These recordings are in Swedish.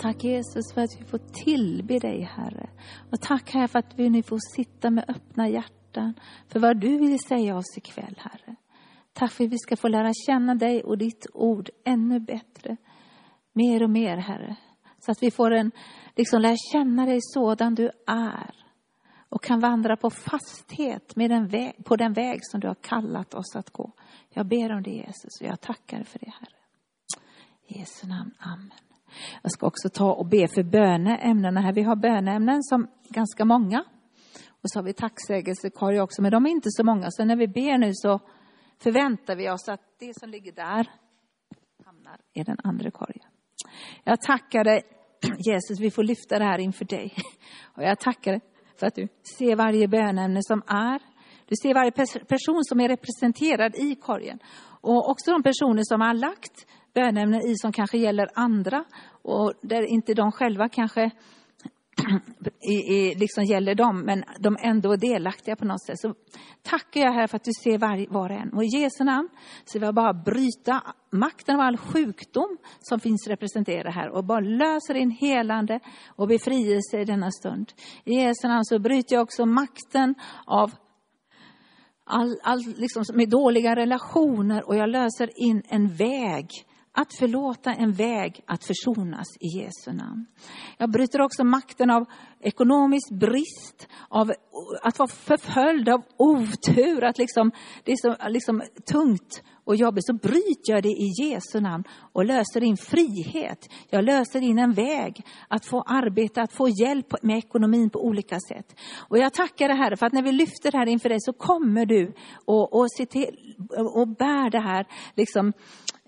Tack Jesus för att vi får tillbe dig Herre. Och tack Herre för att vi nu får sitta med öppna hjärtan för vad du vill säga oss ikväll Herre. Tack för att vi ska få lära känna dig och ditt ord ännu bättre. Mer och mer Herre. Så att vi får en, liksom lära känna dig sådan du är. Och kan vandra på fasthet med den väg, på den väg som du har kallat oss att gå. Jag ber om det Jesus och jag tackar för det Herre. I Jesu namn, Amen. Jag ska också ta och be för böneämnena här. Vi har böneämnen som ganska många. Och så har vi tacksägelsekorg också, men de är inte så många. Så när vi ber nu så förväntar vi oss att det som ligger där hamnar i den andra korgen. Jag tackar dig Jesus, vi får lyfta det här inför dig. Och jag tackar dig för att du ser varje bönämne som är. Du ser varje person som är representerad i korgen. Och också de personer som har lagt bönämnen i som kanske gäller andra och där inte de själva kanske i, i, liksom gäller dem, men de ändå är delaktiga på något sätt. Så tackar jag här för att du ser var, var och en. Och i Jesu namn så vill jag bara bryta makten av all sjukdom som finns representerad här och bara löser in helande och befrielse i denna stund. I Jesu namn så bryter jag också makten av all, all liksom, med dåliga relationer och jag löser in en väg att förlåta en väg att försonas i Jesu namn. Jag bryter också makten av ekonomisk brist, av att vara förföljd av otur, att liksom, det är så liksom tungt och jobbigt, så bryter jag det i Jesu namn och löser in frihet. Jag löser in en väg att få arbeta, att få hjälp med ekonomin på olika sätt. Och jag tackar dig här för att när vi lyfter det här inför dig så kommer du och, och, se till, och bär det här liksom,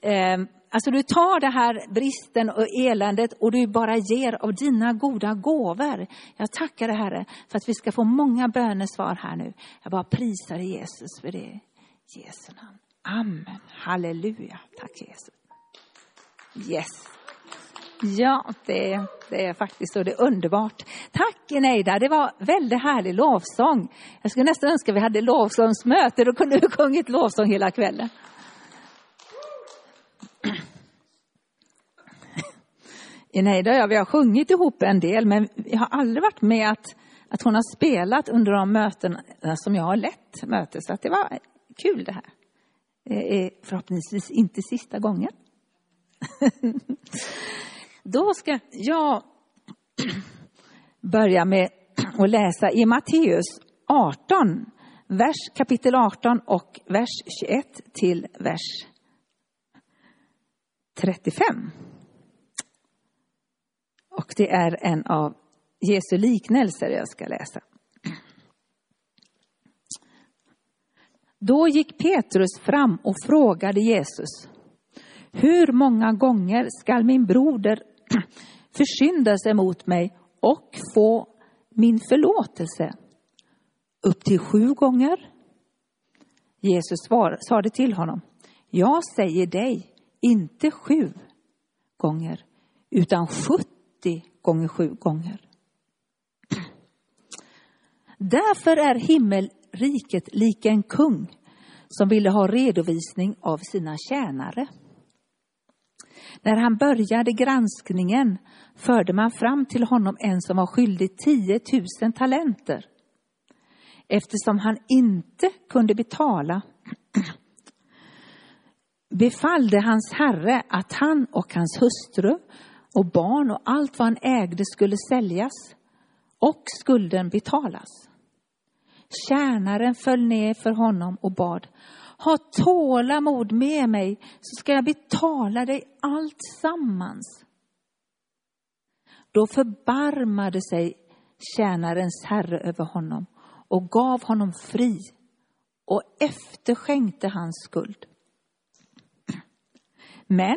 eh, Alltså du tar det här bristen och eländet och du bara ger av dina goda gåvor. Jag tackar dig Herre för att vi ska få många bönesvar här nu. Jag bara prisar Jesus för det. Jesu namn. Amen. Halleluja. Tack Jesus. Yes. Ja, det, det är faktiskt så. Det är underbart. Tack Eneida, det var väldigt härlig lovsång. Jag skulle nästan önska vi hade lovsångsmöte, då kunde vi sjungit lovsång hela kvällen. Eneida och jag, vi har sjungit ihop en del, men jag har aldrig varit med att, att hon har spelat under de möten eh, som jag har lett möte. Så att det var kul det här. Det är förhoppningsvis inte sista gången. Då ska jag börja med att läsa i Matteus 18, vers, kapitel 18 och vers 21 till vers 35. Och det är en av Jesu liknelser jag ska läsa. Då gick Petrus fram och frågade Jesus. Hur många gånger skall min broder försynda sig mot mig och få min förlåtelse? Upp till sju gånger? Jesus svar, sade till honom. Jag säger dig, inte sju gånger, utan sjuttio gånger sju gånger. Därför är himmelriket lika en kung som ville ha redovisning av sina tjänare. När han började granskningen förde man fram till honom en som var skyldig 10 000 talenter. Eftersom han inte kunde betala befallde hans herre att han och hans hustru och barn och allt vad han ägde skulle säljas och skulden betalas. Tjänaren föll ner för honom och bad, ha tålamod med mig så ska jag betala dig allt sammans. Då förbarmade sig tjänarens herre över honom och gav honom fri och efterskänkte hans skuld. Men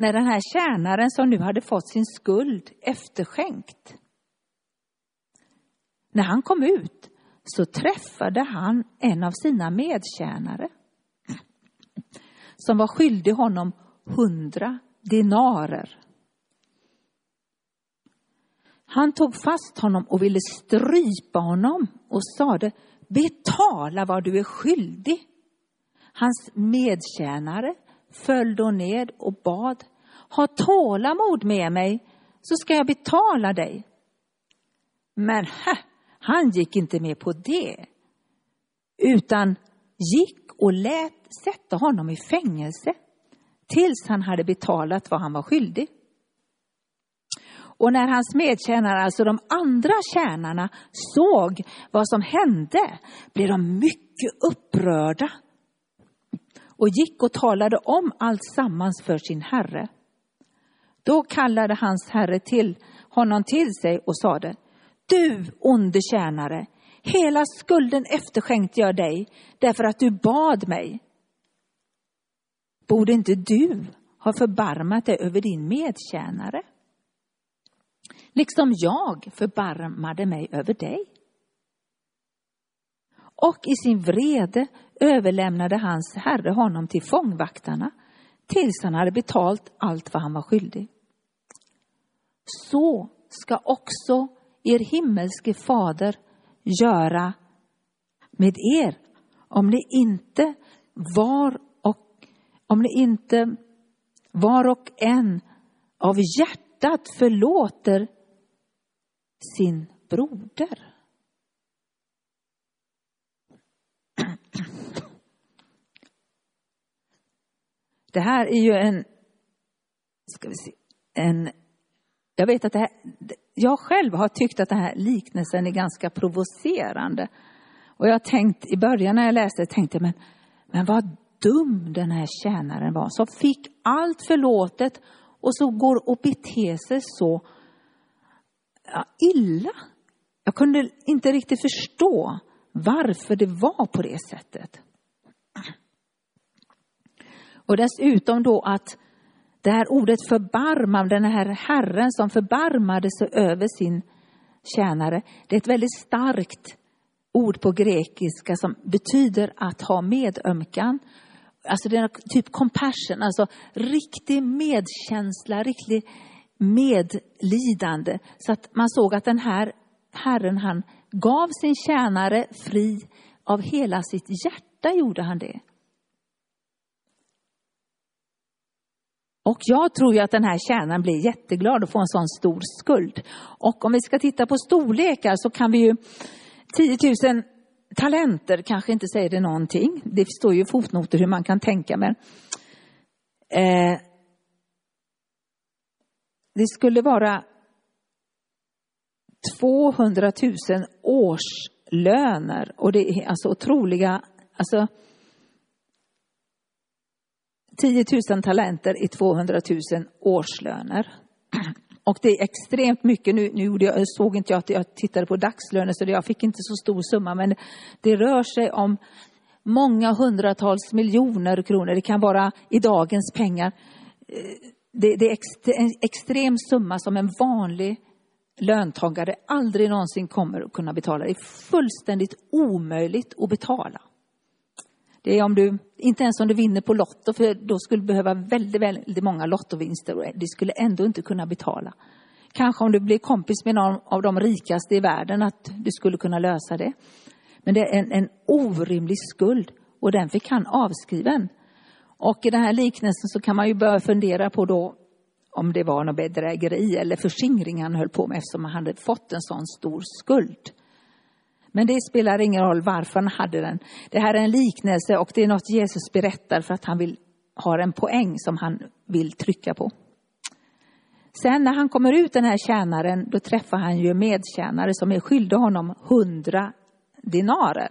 när den här tjänaren som nu hade fått sin skuld efterskänkt, när han kom ut så träffade han en av sina medtjänare som var skyldig honom hundra dinarer. Han tog fast honom och ville strypa honom och sade betala vad du är skyldig. Hans medtjänare föll då ned och bad ha tålamod med mig så ska jag betala dig. Men hä, han gick inte med på det, utan gick och lät sätta honom i fängelse tills han hade betalat vad han var skyldig. Och när hans medtjänare, alltså de andra tjänarna, såg vad som hände blev de mycket upprörda och gick och talade om allt sammans för sin herre. Då kallade hans herre till honom till sig och sade, du onde tjänare, hela skulden efterskänkte jag dig därför att du bad mig. Borde inte du ha förbarmat dig över din medtjänare? Liksom jag förbarmade mig över dig. Och i sin vrede överlämnade hans herre honom till fångvaktarna tills han hade betalt allt vad han var skyldig. Så ska också er himmelske fader göra med er om ni inte var och om ni inte var och en av hjärtat förlåter sin broder. Det här är ju en, ska vi se, en, jag vet att det här, jag själv har tyckt att den här liknelsen är ganska provocerande. Och jag tänkte tänkt, i början när jag läste, tänkte jag, men, men vad dum den här tjänaren var, som fick allt förlåtet och så går och beter sig så ja, illa. Jag kunde inte riktigt förstå varför det var på det sättet. Och dessutom då att det här ordet förbarmam, den här Herren som förbarmade sig över sin tjänare, det är ett väldigt starkt ord på grekiska som betyder att ha medömkan. Alltså det är typ compassion, alltså riktig medkänsla, riktig medlidande. Så att man såg att den här Herren, han gav sin tjänare fri av hela sitt hjärta gjorde han det. Och jag tror ju att den här tjänaren blir jätteglad att få en sån stor skuld. Och om vi ska titta på storlekar så kan vi ju 10 000 talenter kanske inte säger det någonting. Det står ju fotnoter hur man kan tänka men eh, det skulle vara 200 000 årslöner och det är alltså otroliga, alltså 10 000 talenter i 200 000 årslöner. Och det är extremt mycket. Nu, nu jag, såg inte jag att jag tittade på dagslöner så jag fick inte så stor summa men det rör sig om många hundratals miljoner kronor. Det kan vara i dagens pengar. Eh, det, det är en extrem summa som en vanlig löntagare aldrig någonsin kommer att kunna betala. Det är fullständigt omöjligt att betala. Det är om du, inte ens om du vinner på Lotto, för då skulle du behöva väldigt, väldigt många lottovinster och det skulle ändå inte kunna betala. Kanske om du blir kompis med någon av de rikaste i världen, att du skulle kunna lösa det. Men det är en, en orimlig skuld och den fick han avskriven. Och i den här liknelsen så kan man ju börja fundera på då om det var något bedrägeri eller förskingring han höll på med eftersom han hade fått en sån stor skuld. Men det spelar ingen roll varför han hade den. Det här är en liknelse och det är något Jesus berättar för att han vill ha en poäng som han vill trycka på. Sen när han kommer ut den här tjänaren, då träffar han ju medtjänare som är skyldig honom hundra dinarer.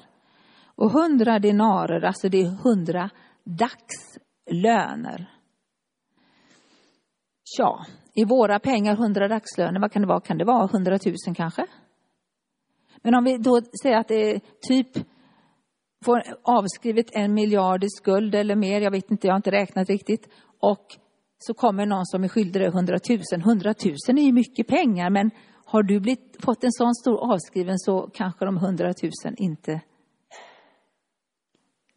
Och hundra dinarer, alltså det är hundra dagslöner. Tja, i våra pengar hundra dagslöner, vad kan det vara? Kan det vara hundratusen kanske? Men om vi då säger att det är typ får avskrivet en miljard i skuld eller mer, jag vet inte, jag har inte räknat riktigt. Och så kommer någon som är skyldig dig hundratusen. Hundratusen är ju mycket pengar, men har du blivit, fått en sån stor avskriven så kanske de 100 000 inte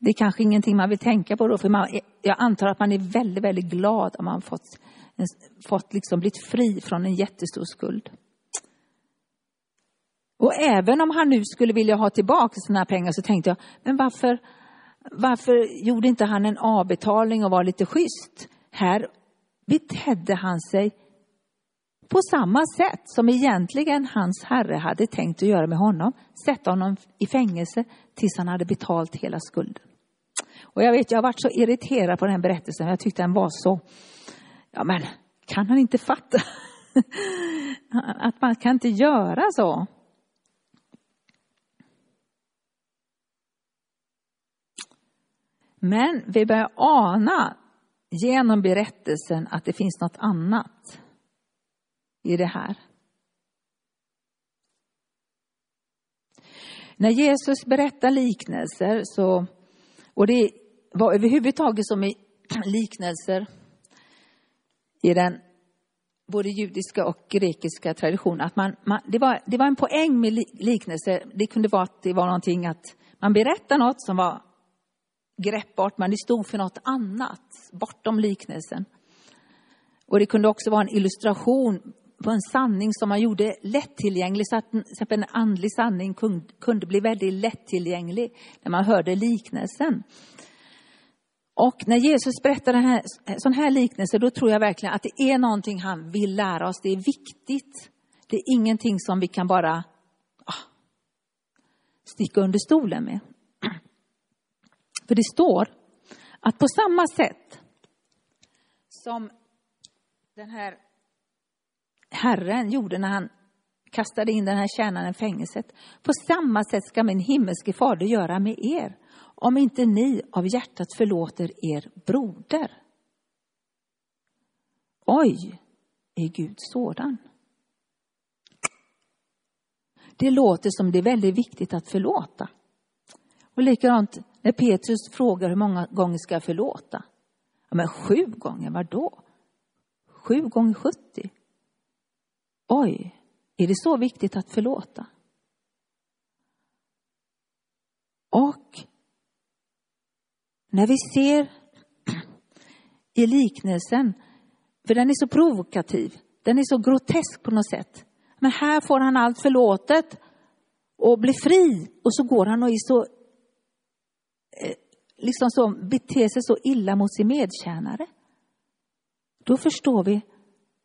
det är kanske ingenting man vill tänka på då, för man, jag antar att man är väldigt, väldigt glad om man fått, fått liksom blivit fri från en jättestor skuld. Och även om han nu skulle vilja ha tillbaka sina pengar så tänkte jag, men varför, varför gjorde inte han en avbetalning och var lite schysst? Här betedde han sig på samma sätt som egentligen hans herre hade tänkt att göra med honom. Sätta honom i fängelse tills han hade betalt hela skulden. Och jag vet, jag har varit så irriterad på den här berättelsen. Jag tyckte den var så, ja men kan han inte fatta att man kan inte göra så? Men vi börjar ana genom berättelsen att det finns något annat i det här. När Jesus berättar liknelser så, och det var överhuvudtaget som i liknelser i den både judiska och grekiska traditionen, att man, man, det, var, det var en poäng med liknelser. Det kunde vara att det var någonting att man berättar något som var greppbart, men det stod för något annat, bortom liknelsen. Och det kunde också vara en illustration på en sanning som man gjorde lättillgänglig, så att till exempel en andlig sanning kunde bli väldigt lättillgänglig när man hörde liknelsen. Och när Jesus berättar en här, sån här liknelse, då tror jag verkligen att det är någonting han vill lära oss. Det är viktigt. Det är ingenting som vi kan bara ah, sticka under stolen med. För det står att på samma sätt som den här Herren gjorde när han kastade in den här tjänaren i fängelset. På samma sätt ska min himmelske fader göra med er, om inte ni av hjärtat förlåter er broder. Oj, är Gud sådan? Det låter som det är väldigt viktigt att förlåta. Och likadant när Petrus frågar hur många gånger ska jag förlåta? Ja, men sju gånger, var då? Sju gånger sjuttio? Oj, är det så viktigt att förlåta? Och när vi ser i liknelsen, för den är så provokativ, den är så grotesk på något sätt. Men här får han allt förlåtet och blir fri och så går han och är så Eh, liksom så, beter sig så illa mot sin medtjänare. Då förstår vi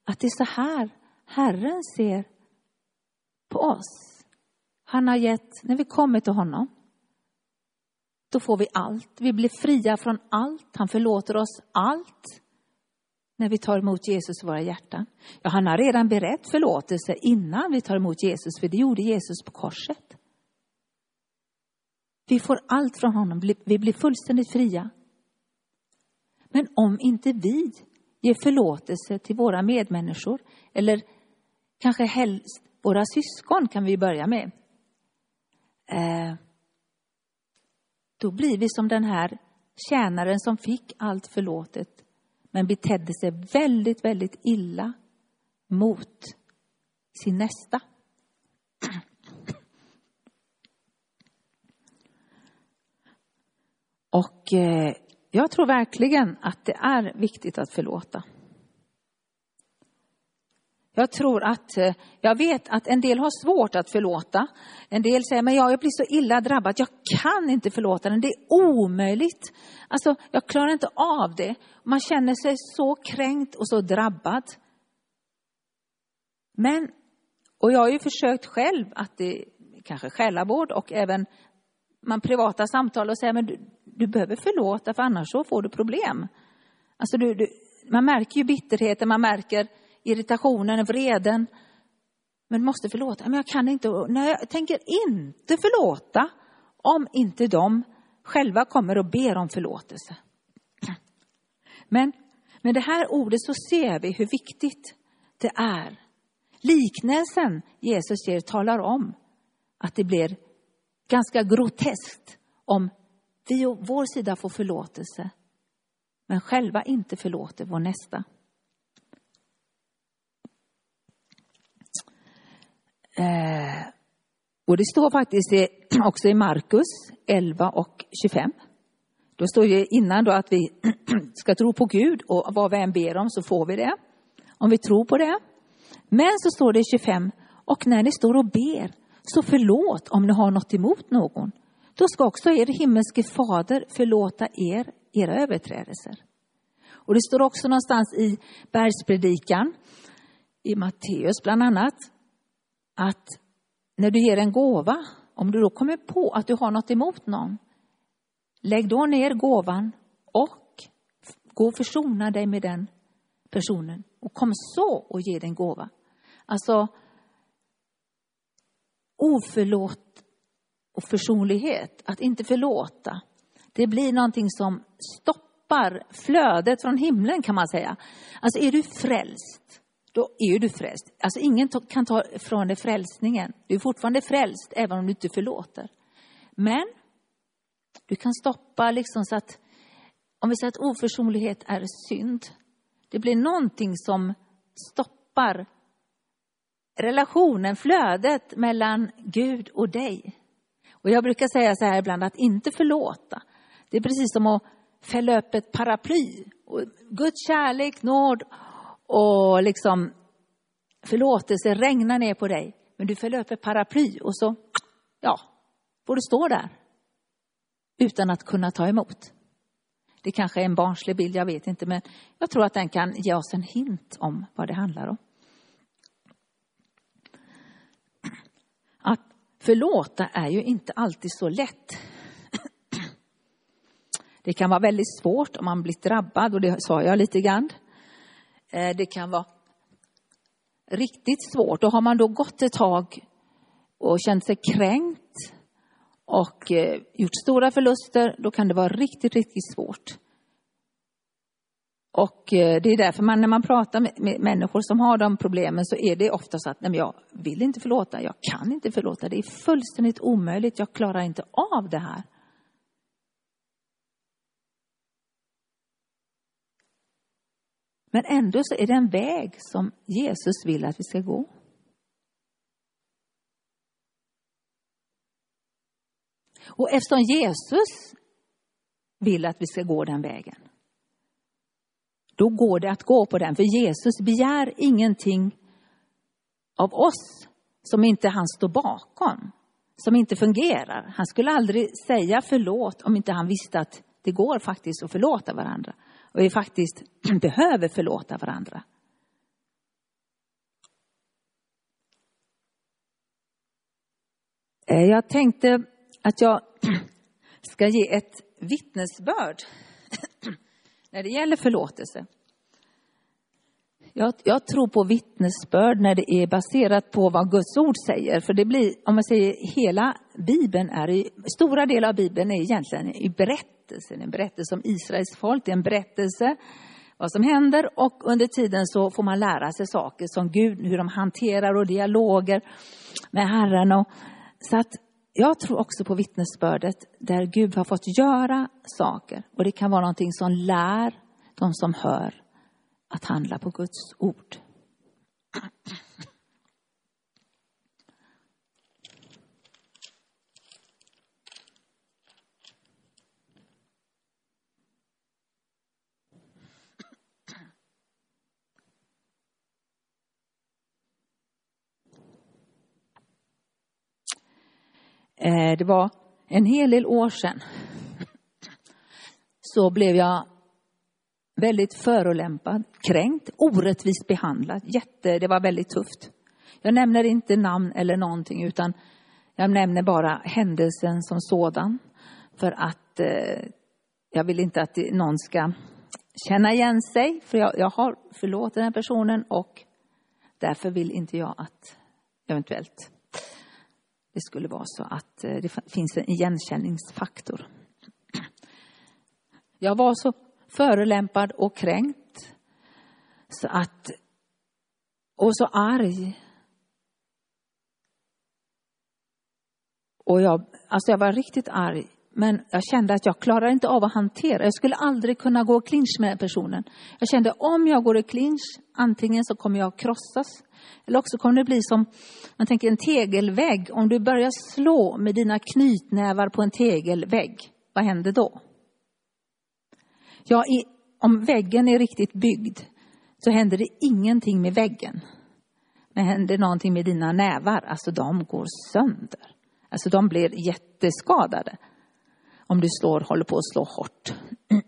att det är så här Herren ser på oss. Han har gett, när vi kommer till honom, då får vi allt. Vi blir fria från allt. Han förlåter oss allt när vi tar emot Jesus i våra hjärtan. Ja, han har redan berett förlåtelse innan vi tar emot Jesus, för det gjorde Jesus på korset. Vi får allt från honom, vi blir fullständigt fria. Men om inte vi ger förlåtelse till våra medmänniskor, eller kanske helst våra syskon kan vi börja med. Eh, då blir vi som den här tjänaren som fick allt förlåtet, men betedde sig väldigt, väldigt illa mot sin nästa. Och eh, jag tror verkligen att det är viktigt att förlåta. Jag tror att, eh, jag vet att en del har svårt att förlåta. En del säger, men jag blir så illa drabbad, jag kan inte förlåta den, det är omöjligt. Alltså, jag klarar inte av det. Man känner sig så kränkt och så drabbad. Men, och jag har ju försökt själv att det, kanske själavård och även man privata samtal och säger, men du, du behöver förlåta för annars så får du problem. Alltså du, du, man märker ju bitterheten, man märker irritationen, vreden. Men måste förlåta. Men jag kan inte, nej, jag tänker inte förlåta om inte de själva kommer och ber om förlåtelse. Men med det här ordet så ser vi hur viktigt det är. Liknelsen Jesus ger talar om att det blir ganska groteskt om vi å vår sida får förlåtelse, men själva inte förlåter vår nästa. Eh, och det står faktiskt också i Markus 11 och 25. Då står det innan då att vi ska tro på Gud och vad vi än ber om så får vi det. Om vi tror på det. Men så står det i 25, och när ni står och ber, så förlåt om ni har något emot någon då ska också er himmelske fader förlåta er era överträdelser. Och det står också någonstans i bergspredikan i Matteus bland annat att när du ger en gåva, om du då kommer på att du har något emot någon, lägg då ner gåvan och gå och försona dig med den personen och kom så och ge den gåva. Alltså, oförlåt och försonlighet, att inte förlåta, det blir någonting som stoppar flödet från himlen kan man säga. Alltså är du frälst, då är du frälst. Alltså ingen kan ta ifrån dig frälsningen. Du är fortfarande frälst även om du inte förlåter. Men du kan stoppa liksom så att, om vi säger att oförsonlighet är synd, det blir någonting som stoppar relationen, flödet mellan Gud och dig. Och jag brukar säga så här ibland, att inte förlåta. Det är precis som att fälla upp ett paraply. Och Guds kärlek, nåd och liksom förlåtelse regnar ner på dig. Men du fäller upp ett paraply och så, ja, får du stå där. Utan att kunna ta emot. Det kanske är en barnslig bild, jag vet inte, men jag tror att den kan ge oss en hint om vad det handlar om. Att förlåta är ju inte alltid så lätt. Det kan vara väldigt svårt om man blir drabbad och det sa jag lite grann. Eh, det kan vara riktigt svårt och har man då gått ett tag och känt sig kränkt och eh, gjort stora förluster, då kan det vara riktigt, riktigt svårt. Och eh, det är därför man när man pratar med, med människor som har de problemen så är det ofta så att nej, jag vill inte förlåta, jag kan inte förlåta, det är fullständigt omöjligt, jag klarar inte av det här. Men ändå så är det en väg som Jesus vill att vi ska gå. Och eftersom Jesus vill att vi ska gå den vägen, då går det att gå på den. För Jesus begär ingenting av oss som inte han står bakom, som inte fungerar. Han skulle aldrig säga förlåt om inte han visste att det går faktiskt att förlåta varandra. Och vi faktiskt behöver förlåta varandra. Eh, jag tänkte att jag ska ge ett vittnesbörd när det gäller förlåtelse. Jag, jag, tror på vittnesbörd när det är baserat på vad Guds ord säger. För det blir, om man säger hela Bibeln är, i, stora delar av Bibeln är egentligen i berättelsen. En berättelse om Israels folk, det är en berättelse vad som händer och under tiden så får man lära sig saker som Gud, hur de hanterar och dialoger med Herren. Och, så att jag tror också på vittnesbördet där Gud har fått göra saker. Och det kan vara någonting som lär de som hör att handla på Guds ord. Eh, det var en hel del år sedan. Så blev jag väldigt förolämpad, kränkt, orättvist behandlad. Jätte, det var väldigt tufft. Jag nämner inte namn eller någonting utan jag nämner bara händelsen som sådan. För att eh, jag vill inte att någon ska känna igen sig. För jag, jag har förlåtit den här personen och därför vill inte jag att eventuellt det skulle vara så att eh, det finns en igenkänningsfaktor. Jag var så förolämpad och kränkt. Så att, och så arg. Och jag, alltså jag var riktigt arg. Men jag kände att jag klarar inte av att hantera. Jag skulle aldrig kunna gå i clinch med personen. Jag kände om jag går i clinch, antingen så kommer jag krossas eller också kommer det bli som, man tänker en tegelvägg. Om du börjar slå med dina knytnävar på en tegelvägg, vad händer då? Ja, i, om väggen är riktigt byggd så händer det ingenting med väggen. Men händer någonting med dina nävar, alltså de går sönder. Alltså de blir jätteskadade. Om du slår, håller på att slå hårt.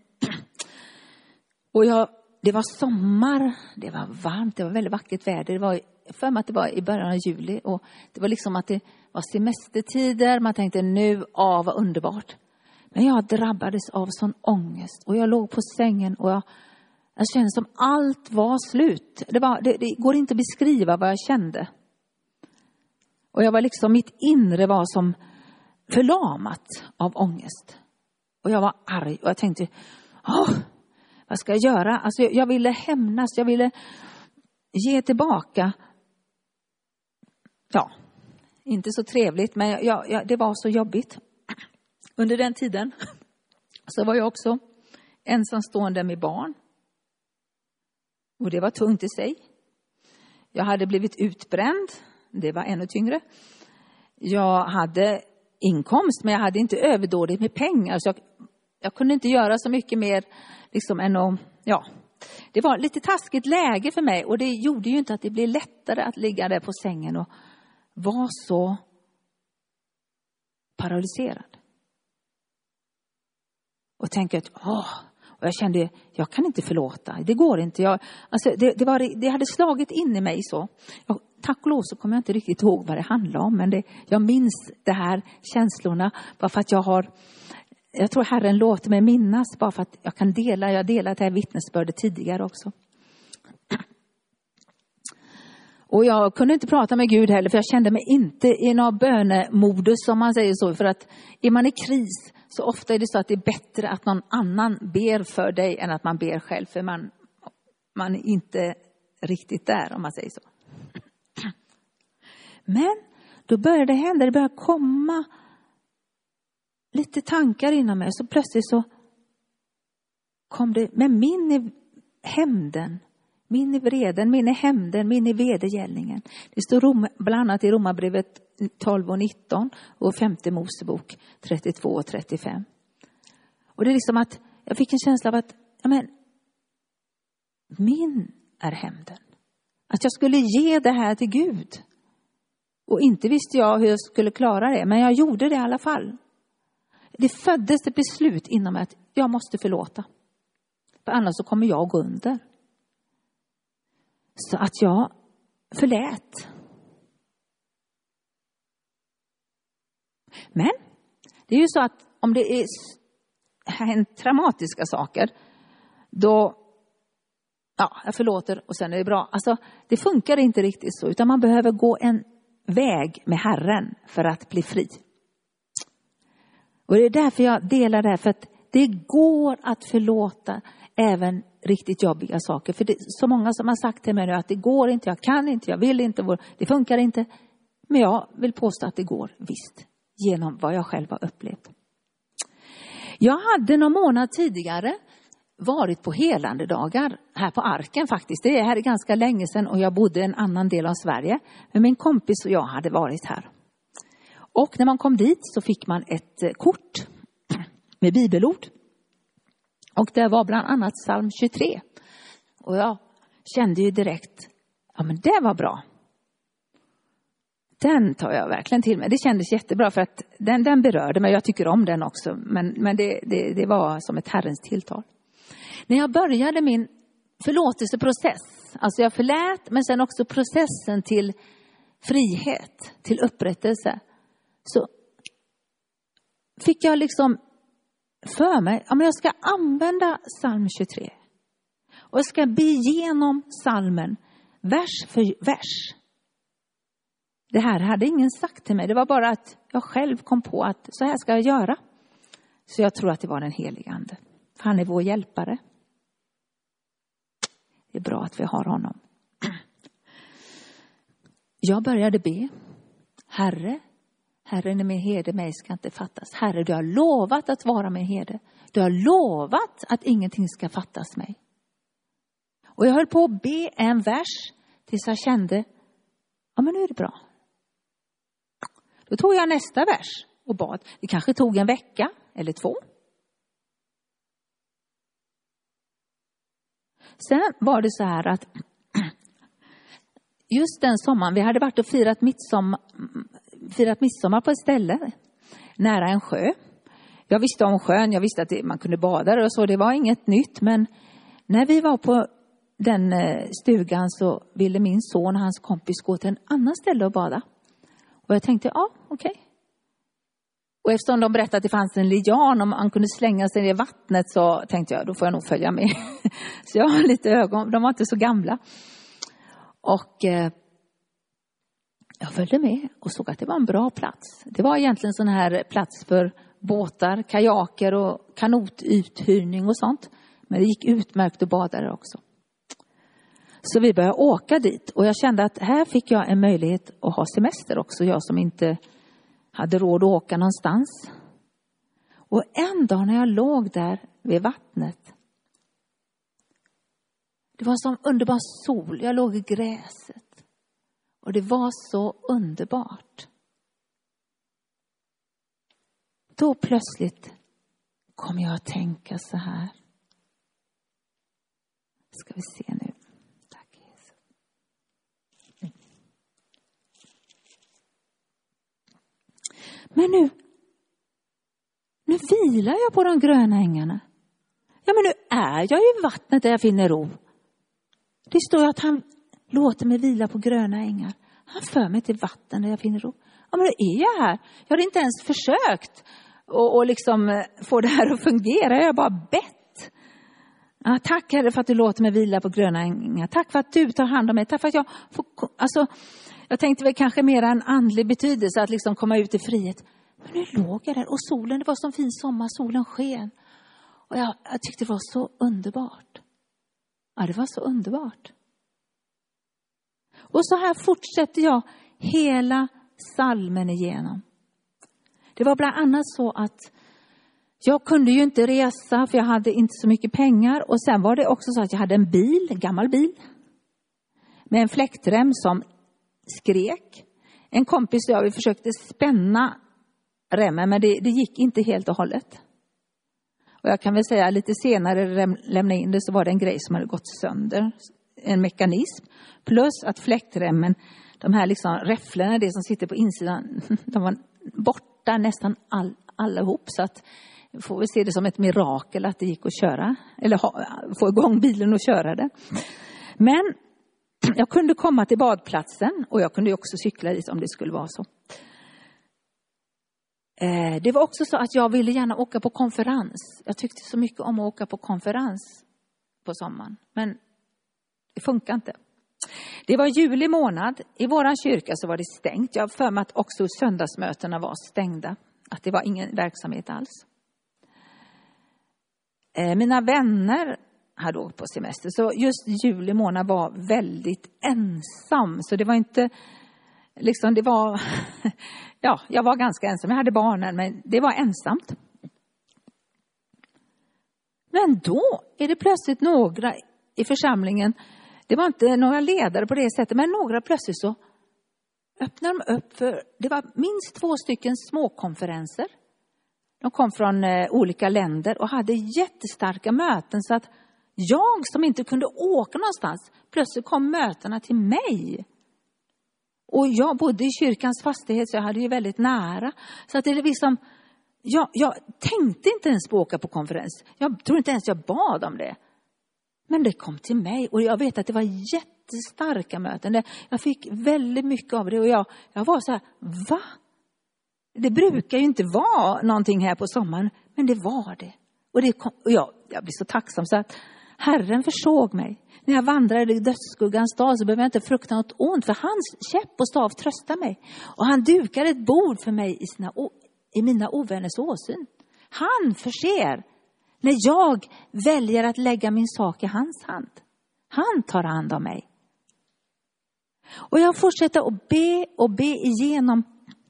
Och jag det var sommar, det var varmt, det var väldigt vackert väder. Det var för mig att det var i början av juli och det var liksom att det var semestertider. Man tänkte nu, ah vad underbart. Men jag drabbades av sån ångest och jag låg på sängen och jag, jag kände som allt var slut. Det, var, det, det går inte att beskriva vad jag kände. Och jag var liksom, mitt inre var som förlamat av ångest. Och jag var arg och jag tänkte, Åh, vad ska jag göra? Alltså, jag ville hämnas, jag ville ge tillbaka. Ja, inte så trevligt, men jag, jag, det var så jobbigt. Under den tiden så var jag också ensamstående med barn. Och det var tungt i sig. Jag hade blivit utbränd. Det var ännu tyngre. Jag hade inkomst, men jag hade inte överdådigt med pengar. Så jag, jag kunde inte göra så mycket mer liksom, än att, ja. Det var lite taskigt läge för mig och det gjorde ju inte att det blev lättare att ligga där på sängen och vara så paralyserad. Och tänka att, åh, och jag kände, jag kan inte förlåta, det går inte. Jag, alltså, det, det, var, det hade slagit in i mig så. Jag, tack och lov så kommer jag inte riktigt ihåg vad det handlade om, men det, jag minns de här känslorna bara för att jag har jag tror Herren låter mig minnas bara för att jag kan dela, jag har delat det här vittnesbördet tidigare också. Och jag kunde inte prata med Gud heller för jag kände mig inte i någon bönemodus som man säger så. För att är man i kris så ofta är det så att det är bättre att någon annan ber för dig än att man ber själv. För man, man är inte riktigt där om man säger så. Men då började det hända, det började komma lite tankar inom mig. Så plötsligt så kom det, men min är hämnden, min är vreden, min är hämnden, min är vedergällningen. Det står bland annat i Romarbrevet 12 och 19 och femte Mosebok 32 och 35. Och det är liksom att jag fick en känsla av att, ja men, min är hämnden. Att jag skulle ge det här till Gud. Och inte visste jag hur jag skulle klara det, men jag gjorde det i alla fall. Det föddes ett beslut inom mig att jag måste förlåta. För annars så kommer jag gå under. Så att jag förlät. Men det är ju så att om det är hänt traumatiska saker, då, ja, jag förlåter och sen är det bra. Alltså, det funkar inte riktigt så, utan man behöver gå en väg med Herren för att bli fri. Och det är därför jag delar det här, för att det går att förlåta även riktigt jobbiga saker. För det är så många som har sagt till mig nu att det går inte, jag kan inte, jag vill inte, det funkar inte. Men jag vill påstå att det går visst, genom vad jag själv har upplevt. Jag hade någon månad tidigare varit på helandedagar här på Arken faktiskt. Det är här ganska länge sedan och jag bodde i en annan del av Sverige. Men min kompis och jag hade varit här. Och när man kom dit så fick man ett eh, kort med bibelord. Och det var bland annat psalm 23. Och jag kände ju direkt, ja men det var bra. Den tar jag verkligen till mig. Det kändes jättebra för att den, den berörde mig. Jag tycker om den också. Men, men det, det, det var som ett Herrens tilltal. När jag började min förlåtelseprocess, alltså jag förlät men sen också processen till frihet, till upprättelse så fick jag liksom för mig, att jag ska använda psalm 23. Och jag ska be igenom psalmen vers för vers. Det här hade ingen sagt till mig, det var bara att jag själv kom på att så här ska jag göra. Så jag tror att det var den helige Ande. För han är vår hjälpare. Det är bra att vi har honom. Jag började be. Herre, Herren är min herde, mig ska inte fattas. Herre, du har lovat att vara min herde. Du har lovat att ingenting ska fattas mig. Och jag höll på att be en vers tills jag kände, ja men nu är det bra. Då tog jag nästa vers och bad. Det kanske tog en vecka eller två. Sen var det så här att just den sommaren, vi hade varit och firat midsommar, firat midsommar på ett ställe nära en sjö. Jag visste om sjön, jag visste att man kunde bada där och så, det var inget nytt. Men När vi var på den eh, stugan så ville min son och hans kompis gå till en annan ställe och bada. Och jag tänkte, ja, okej. Okay. Och eftersom de berättade att det fanns en lian, om man kunde slänga sig ner i vattnet så tänkte jag, då får jag nog följa med. så jag har lite ögon, de var inte så gamla. Och eh, jag följde med och såg att det var en bra plats. Det var egentligen sån här plats för båtar, kajaker och kanotuthyrning och sånt. Men det gick utmärkt att bada där också. Så vi började åka dit och jag kände att här fick jag en möjlighet att ha semester också, jag som inte hade råd att åka någonstans. Och en dag när jag låg där vid vattnet, det var som underbar sol, jag låg i gräset och det var så underbart. Då plötsligt kom jag att tänka så här. Ska vi se nu. Tack, Jesus. Men nu, nu vilar jag på de gröna ängarna. Ja, men nu är jag i vattnet där jag finner ro. Det står att han låter mig vila på gröna ängar. Han för mig till vatten där jag finner ro. Ja, men då är jag här. Jag har inte ens försökt och, och liksom eh, få det här att fungera. Jag har bara bett. Ja, tack Herre för att du låter mig vila på gröna ängar. Tack för att du tar hand om mig. Tack för att jag får, alltså, jag tänkte väl kanske mer en andlig betydelse, att liksom komma ut i frihet. Men nu låg jag där och solen, det var som fin sommar, solen sken. Och jag, jag tyckte det var så underbart. Ja, det var så underbart. Och så här fortsätter jag hela salmen igenom. Det var bland annat så att jag kunde ju inte resa för jag hade inte så mycket pengar och sen var det också så att jag hade en bil, en gammal bil med en fläktrem som skrek. En kompis och jag vi försökte spänna remmen, men det, det, gick inte helt och hållet. Och jag kan väl säga lite senare lämna in det så var det en grej som hade gått sönder, en mekanism. Plus att fläktremmen, de här liksom räfflorna, det som sitter på insidan, de var borta nästan all, allihop. Så att får vi se det som ett mirakel att det gick att köra, eller ha, få igång bilen och köra det. Men jag kunde komma till badplatsen och jag kunde också cykla dit om det skulle vara så. Eh, det var också så att jag ville gärna åka på konferens. Jag tyckte så mycket om att åka på konferens på sommaren, men det funkar inte. Det var juli månad. I vår kyrka så var det stängt. Jag har för mig att också söndagsmötena var stängda. Att det var ingen verksamhet alls. Eh, mina vänner hade åkt på semester. Så just juli månad var väldigt ensam. Så det var inte, liksom det var, ja, jag var ganska ensam. Jag hade barnen, men det var ensamt. Men då är det plötsligt några i församlingen, det var inte några ledare på det sättet, men några plötsligt så öppnade de upp för, det var minst två stycken småkonferenser. De kom från eh, olika länder och hade jättestarka möten så att jag som inte kunde åka någonstans, plötsligt kom mötena till mig. Och jag bodde i kyrkans fastighet så jag hade ju väldigt nära. Så att det är liksom, jag, jag tänkte inte ens på att åka på konferens. Jag tror inte ens jag bad om det. Men det kom till mig och jag vet att det var jättestarka möten. Jag fick väldigt mycket av det och jag, jag var så här, va? Det brukar ju inte vara någonting här på sommaren, men det var det. Och, det kom, och jag, jag blir så tacksam så att Herren försåg mig. När jag vandrade i dödsskuggans dal så behövde jag inte frukta något ont, för hans käpp och stav tröstar mig. Och han dukar ett bord för mig i, sina, i mina ovänners åsyn. Han förser när jag väljer att lägga min sak i hans hand. Han tar hand om mig. Och jag fortsätter att be och be igenom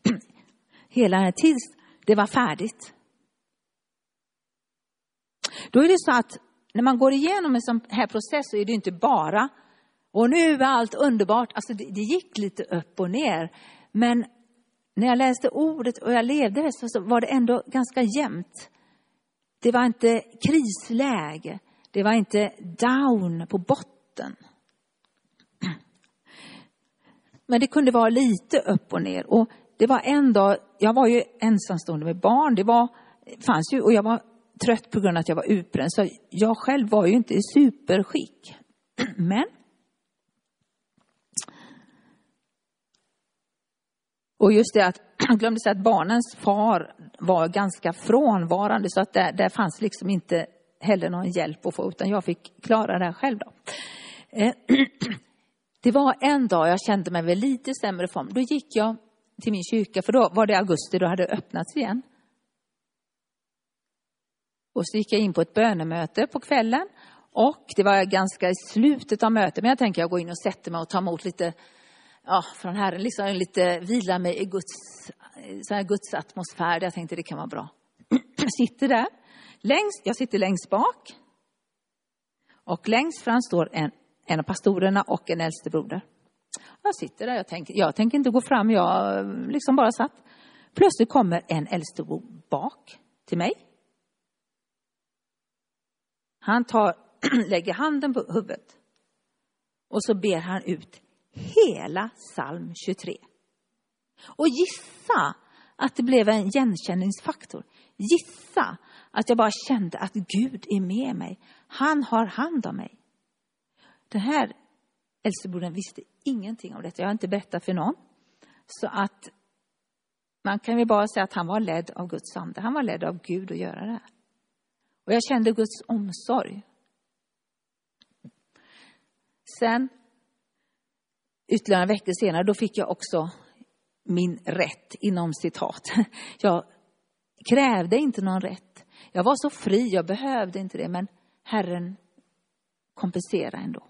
hela den här tills det var färdigt. Då är det så att när man går igenom en sån här process så är det inte bara, och nu är allt underbart. Alltså det, det gick lite upp och ner. Men när jag läste ordet och jag levde det så var det ändå ganska jämnt. Det var inte krisläge. Det var inte down på botten. Men det kunde vara lite upp och ner. Och det var en dag, jag var ju ensamstående med barn. Det var, fanns ju, och jag var trött på grund av att jag var utbränd. Så jag själv var ju inte i superskick. Men Och just det att jag glömde säga att barnens far var ganska frånvarande så att där, där fanns liksom inte heller någon hjälp att få utan jag fick klara det här själv då. Eh, det var en dag jag kände mig väl lite sämre form. Då gick jag till min kyrka för då var det augusti, då hade det öppnats igen. Och så gick jag in på ett bönemöte på kvällen och det var ganska i slutet av mötet men jag tänker jag går in och sätter mig och tar emot lite ja, från Herren, liksom lite vila mig i Guds, så här Guds atmosfär. Jag tänkte det kan vara bra. Jag sitter där. Längst, jag sitter längst bak. Och längst fram står en, en av pastorerna och en äldstebroder. Jag sitter där, jag tänker, jag tänker inte gå fram, jag liksom bara satt. Plötsligt kommer en äldstebo bak till mig. Han tar, lägger handen på huvudet och så ber han ut hela psalm 23. Och gissa att det blev en igenkänningsfaktor. Gissa att jag bara kände att Gud är med mig. Han har hand om mig. Den här äldstebrodern visste ingenting om detta. Jag har inte berättat för någon. Så att man kan ju bara säga att han var ledd av Guds ande. Han var ledd av Gud att göra det här. Och jag kände Guds omsorg. Sen ytterligare veckor senare, då fick jag också min rätt inom citat. Jag krävde inte någon rätt. Jag var så fri, jag behövde inte det, men Herren kompenserade ändå.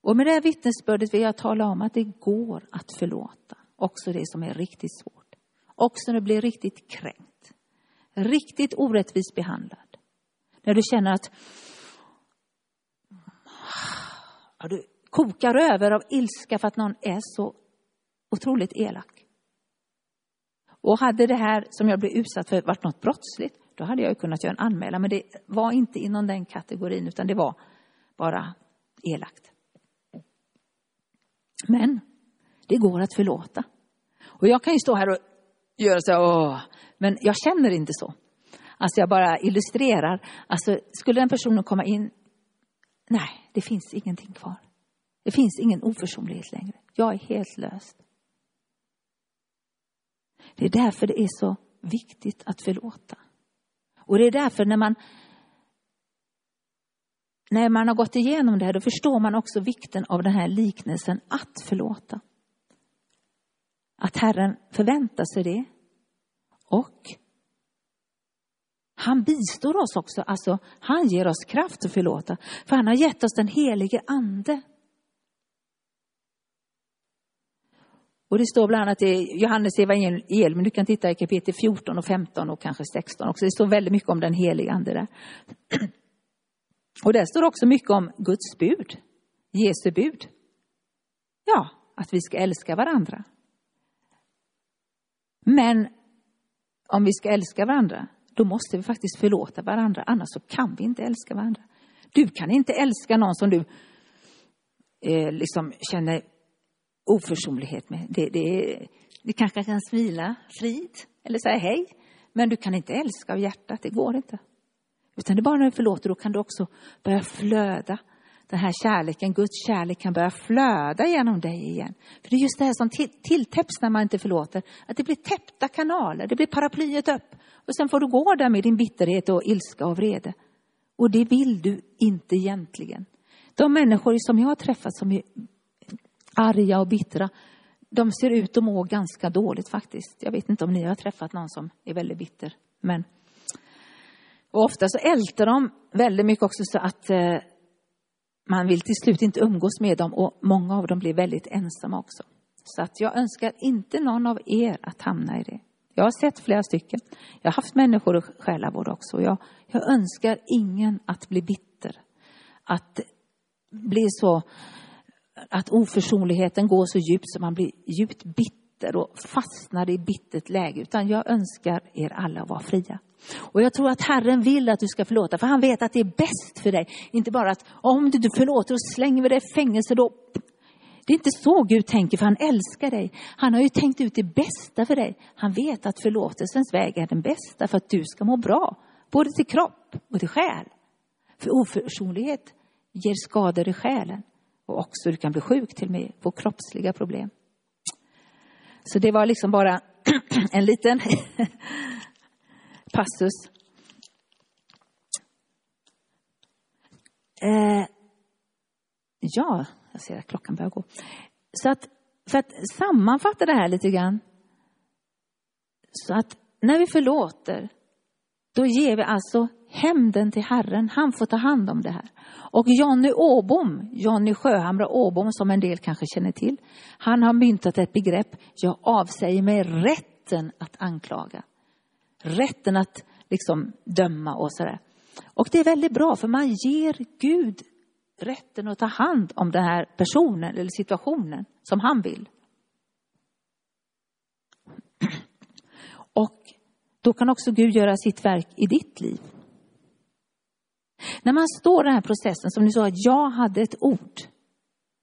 Och med det här vittnesbördet vill jag tala om att det går att förlåta också det som är riktigt svårt. Också när du blir riktigt kränkt, riktigt orättvist behandlad. När du känner att ja, du kokar över av ilska för att någon är så otroligt elak. Och hade det här som jag blev utsatt för varit något brottsligt, då hade jag kunnat göra en anmälan. Men det var inte inom den kategorin, utan det var bara elakt. Men det går att förlåta. Och jag kan ju stå här och göra så åh, men jag känner inte så. Alltså jag bara illustrerar. Alltså skulle den personen komma in Nej, det finns ingenting kvar. Det finns ingen oförsonlighet längre. Jag är helt löst. Det är därför det är så viktigt att förlåta. Och det är därför när man när man har gått igenom det här, då förstår man också vikten av den här liknelsen att förlåta. Att Herren förväntar sig det. Och han bistår oss också, alltså han ger oss kraft att förlåta. För han har gett oss den helige ande. Och det står bland annat i Johannes evangelium, du kan titta i kapitel 14 och 15 och kanske 16 också. Det står väldigt mycket om den helige ande där. Och där står också mycket om Guds bud, Jesu bud. Ja, att vi ska älska varandra. Men om vi ska älska varandra, då måste vi faktiskt förlåta varandra, annars så kan vi inte älska varandra. Du kan inte älska någon som du eh, liksom känner oförsonlighet med. Det, det, du kanske kan smila frid eller säga hej, men du kan inte älska av hjärtat, det går inte. Utan det är bara när du förlåter, då kan du också börja flöda. Den här kärleken, Guds kärlek kan börja flöda genom dig igen. För det är just det här som tilltäpps när man inte förlåter, att det blir täppta kanaler, det blir paraplyet upp. Och sen får du gå där med din bitterhet och ilska och vrede. Och det vill du inte egentligen. De människor som jag har träffat som är arga och bittra, de ser ut att må ganska dåligt faktiskt. Jag vet inte om ni har träffat någon som är väldigt bitter. Men och ofta så ältar de väldigt mycket också så att eh, man vill till slut inte umgås med dem och många av dem blir väldigt ensamma också. Så att jag önskar inte någon av er att hamna i det. Jag har sett flera stycken. Jag har haft människor i själavård också. Jag, jag önskar ingen att bli bitter. Att bli så, att oförsonligheten går så djupt så man blir djupt bitter och fastnar i bittert läge. Utan jag önskar er alla att vara fria. Och jag tror att Herren vill att du ska förlåta, för han vet att det är bäst för dig. Inte bara att om du inte förlåter och slänger vi dig i fängelse, då, Det är inte så Gud tänker, för han älskar dig. Han har ju tänkt ut det bästa för dig. Han vet att förlåtelsens väg är den bästa för att du ska må bra, både till kropp och till själ. För oförsonlighet ger skador i själen och också du kan bli sjuk till och med, få kroppsliga problem. Så det var liksom bara en liten passus. Eh, ja, jag ser att klockan börjar gå. Så att, för att sammanfatta det här lite grann. Så att när vi förlåter, då ger vi alltså hämnden till Herren. Han får ta hand om det här. Och Jonny Åbom, Jonny Sjöhamra Åbom som en del kanske känner till, han har myntat ett begrepp, jag avsäger mig rätten att anklaga. Rätten att liksom döma och sådär. Och det är väldigt bra för man ger Gud rätten att ta hand om den här personen eller situationen som han vill. Och då kan också Gud göra sitt verk i ditt liv. När man står i den här processen, som ni sa, att jag hade ett ord.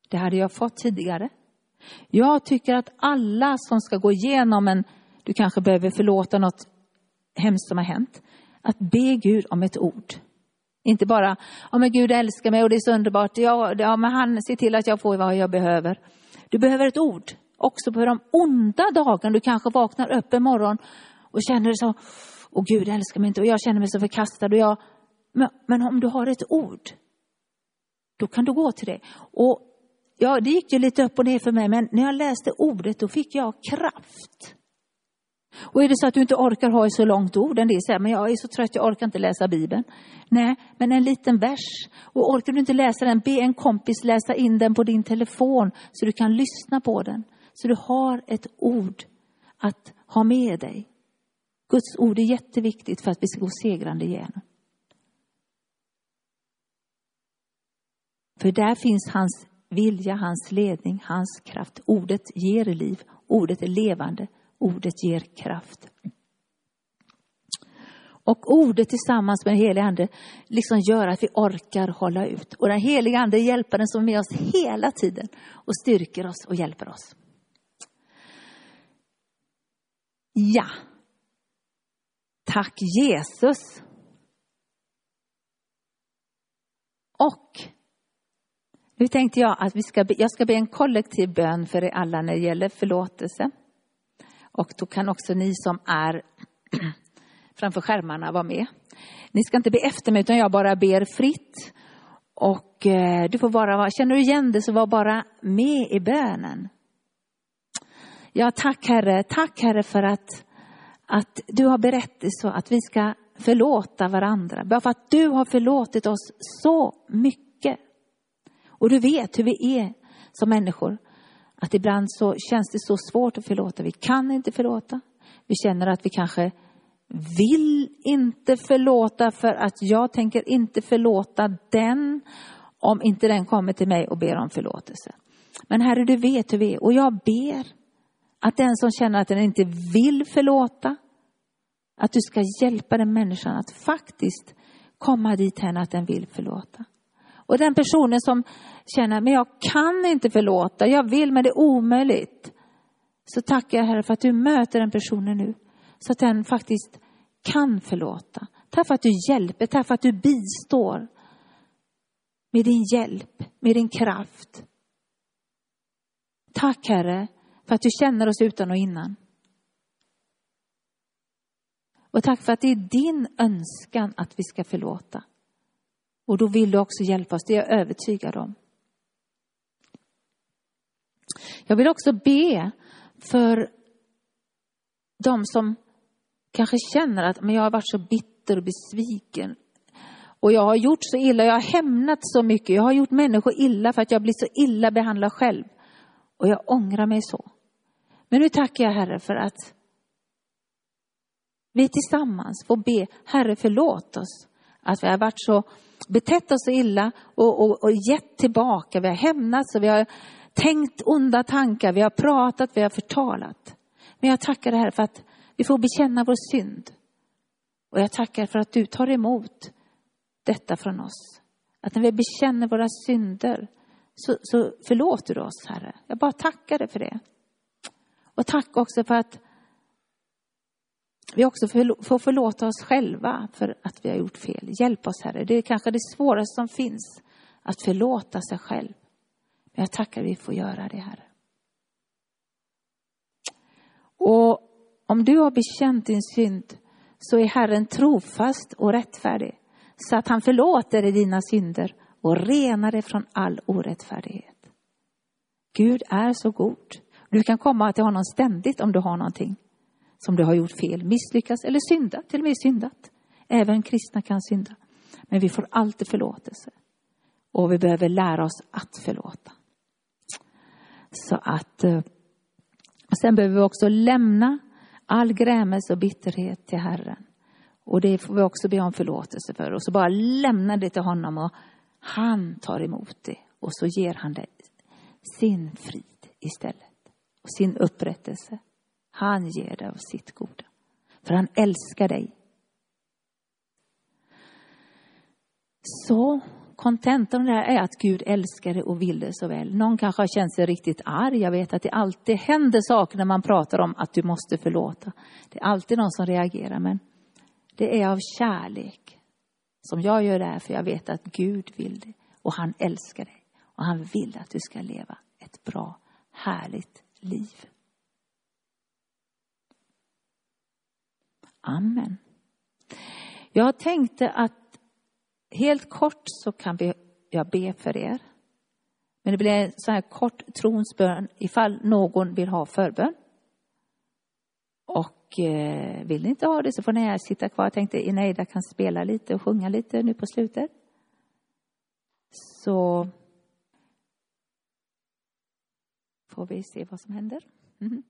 Det hade jag fått tidigare. Jag tycker att alla som ska gå igenom en, du kanske behöver förlåta något hemskt som har hänt, att be Gud om ett ord. Inte bara, ja men Gud älskar mig och det är så underbart, ja, ja men han ser till att jag får vad jag behöver. Du behöver ett ord, också på de onda dagarna. Du kanske vaknar upp en morgon och känner så, och Gud älskar mig inte och jag känner mig så förkastad och jag men, men om du har ett ord, då kan du gå till det. Och ja, det gick ju lite upp och ner för mig, men när jag läste ordet då fick jag kraft. Och är det så att du inte orkar ha ett så långt ord, en del säger, men jag är så trött, jag orkar inte läsa Bibeln. Nej, men en liten vers. Och orkar du inte läsa den, be en kompis läsa in den på din telefon så du kan lyssna på den. Så du har ett ord att ha med dig. Guds ord är jätteviktigt för att vi ska gå segrande igenom. För där finns hans vilja, hans ledning, hans kraft. Ordet ger liv. Ordet är levande. Ordet ger kraft. Och ordet tillsammans med den helige Ande liksom gör att vi orkar hålla ut. Och den helige Ande är hjälparen som är med oss hela tiden och styrker oss och hjälper oss. Ja. Tack Jesus. Och nu tänkte jag att vi ska be, jag ska be en kollektiv bön för er alla när det gäller förlåtelse. Och då kan också ni som är framför skärmarna vara med. Ni ska inte be efter mig utan jag bara ber fritt. Och eh, du får bara känner du igen det så var bara med i bönen. Ja, tack Herre, tack Herre för att, att du har berättat så att vi ska förlåta varandra. Bara för att du har förlåtit oss så mycket och du vet hur vi är som människor. Att ibland så känns det så svårt att förlåta. Vi kan inte förlåta. Vi känner att vi kanske vill inte förlåta för att jag tänker inte förlåta den om inte den kommer till mig och ber om förlåtelse. Men Herre, du vet hur vi är och jag ber att den som känner att den inte vill förlåta, att du ska hjälpa den människan att faktiskt komma dit hen att den vill förlåta. Och den personen som känner, men jag kan inte förlåta, jag vill men det är omöjligt. Så tackar jag Herre för att du möter den personen nu. Så att den faktiskt kan förlåta. Tack för att du hjälper, tack för att du bistår. Med din hjälp, med din kraft. Tack Herre för att du känner oss utan och innan. Och tack för att det är din önskan att vi ska förlåta. Och då vill du också hjälpa oss, det är jag övertygad om. Jag vill också be för de som kanske känner att men jag har varit så bitter och besviken. Och jag har gjort så illa, jag har hämnat så mycket. Jag har gjort människor illa för att jag blir så illa behandlad själv. Och jag ångrar mig så. Men nu tackar jag Herre för att vi tillsammans får be, Herre förlåt oss att vi har varit så betett oss så illa och, och, och gett tillbaka. Vi har hämnats och vi har tänkt onda tankar, vi har pratat, vi har förtalat. Men jag tackar dig, här för att vi får bekänna vår synd. Och jag tackar för att du tar emot detta från oss. Att när vi bekänner våra synder så, så förlåter du oss, Herre. Jag bara tackar dig för det. Och tack också för att vi också får förlåta oss själva för att vi har gjort fel. Hjälp oss, Herre. Det är kanske det svåraste som finns, att förlåta sig själv. Men jag tackar att vi får göra det, Herre. Och om du har bekänt din synd så är Herren trofast och rättfärdig så att han förlåter dig dina synder och renar dig från all orättfärdighet. Gud är så god. Du kan komma till honom ständigt om du har någonting som du har gjort fel, misslyckats eller syndat, till och med syndat. Även kristna kan synda. Men vi får alltid förlåtelse. Och vi behöver lära oss att förlåta. Så att, eh, sen behöver vi också lämna all grämelse och bitterhet till Herren. Och det får vi också be om förlåtelse för. Och så bara lämna det till honom och han tar emot det. Och så ger han dig sin frid istället. Och sin upprättelse. Han ger dig av sitt goda. För han älskar dig. Så kontentan av det här är att Gud älskar dig och vill dig så väl. Någon kanske har känt sig riktigt arg. Jag vet att det alltid händer saker när man pratar om att du måste förlåta. Det är alltid någon som reagerar, men det är av kärlek som jag gör det här, för jag vet att Gud vill det. Och han älskar dig. Och han vill att du ska leva ett bra, härligt liv. Amen. Jag tänkte att helt kort så kan vi, jag be för er. Men det blir en så här kort tronsbön ifall någon vill ha förbön. Och eh, vill ni inte ha det så får ni sitta kvar. Jag tänkte Eneida kan spela lite och sjunga lite nu på slutet. Så får vi se vad som händer. Mm.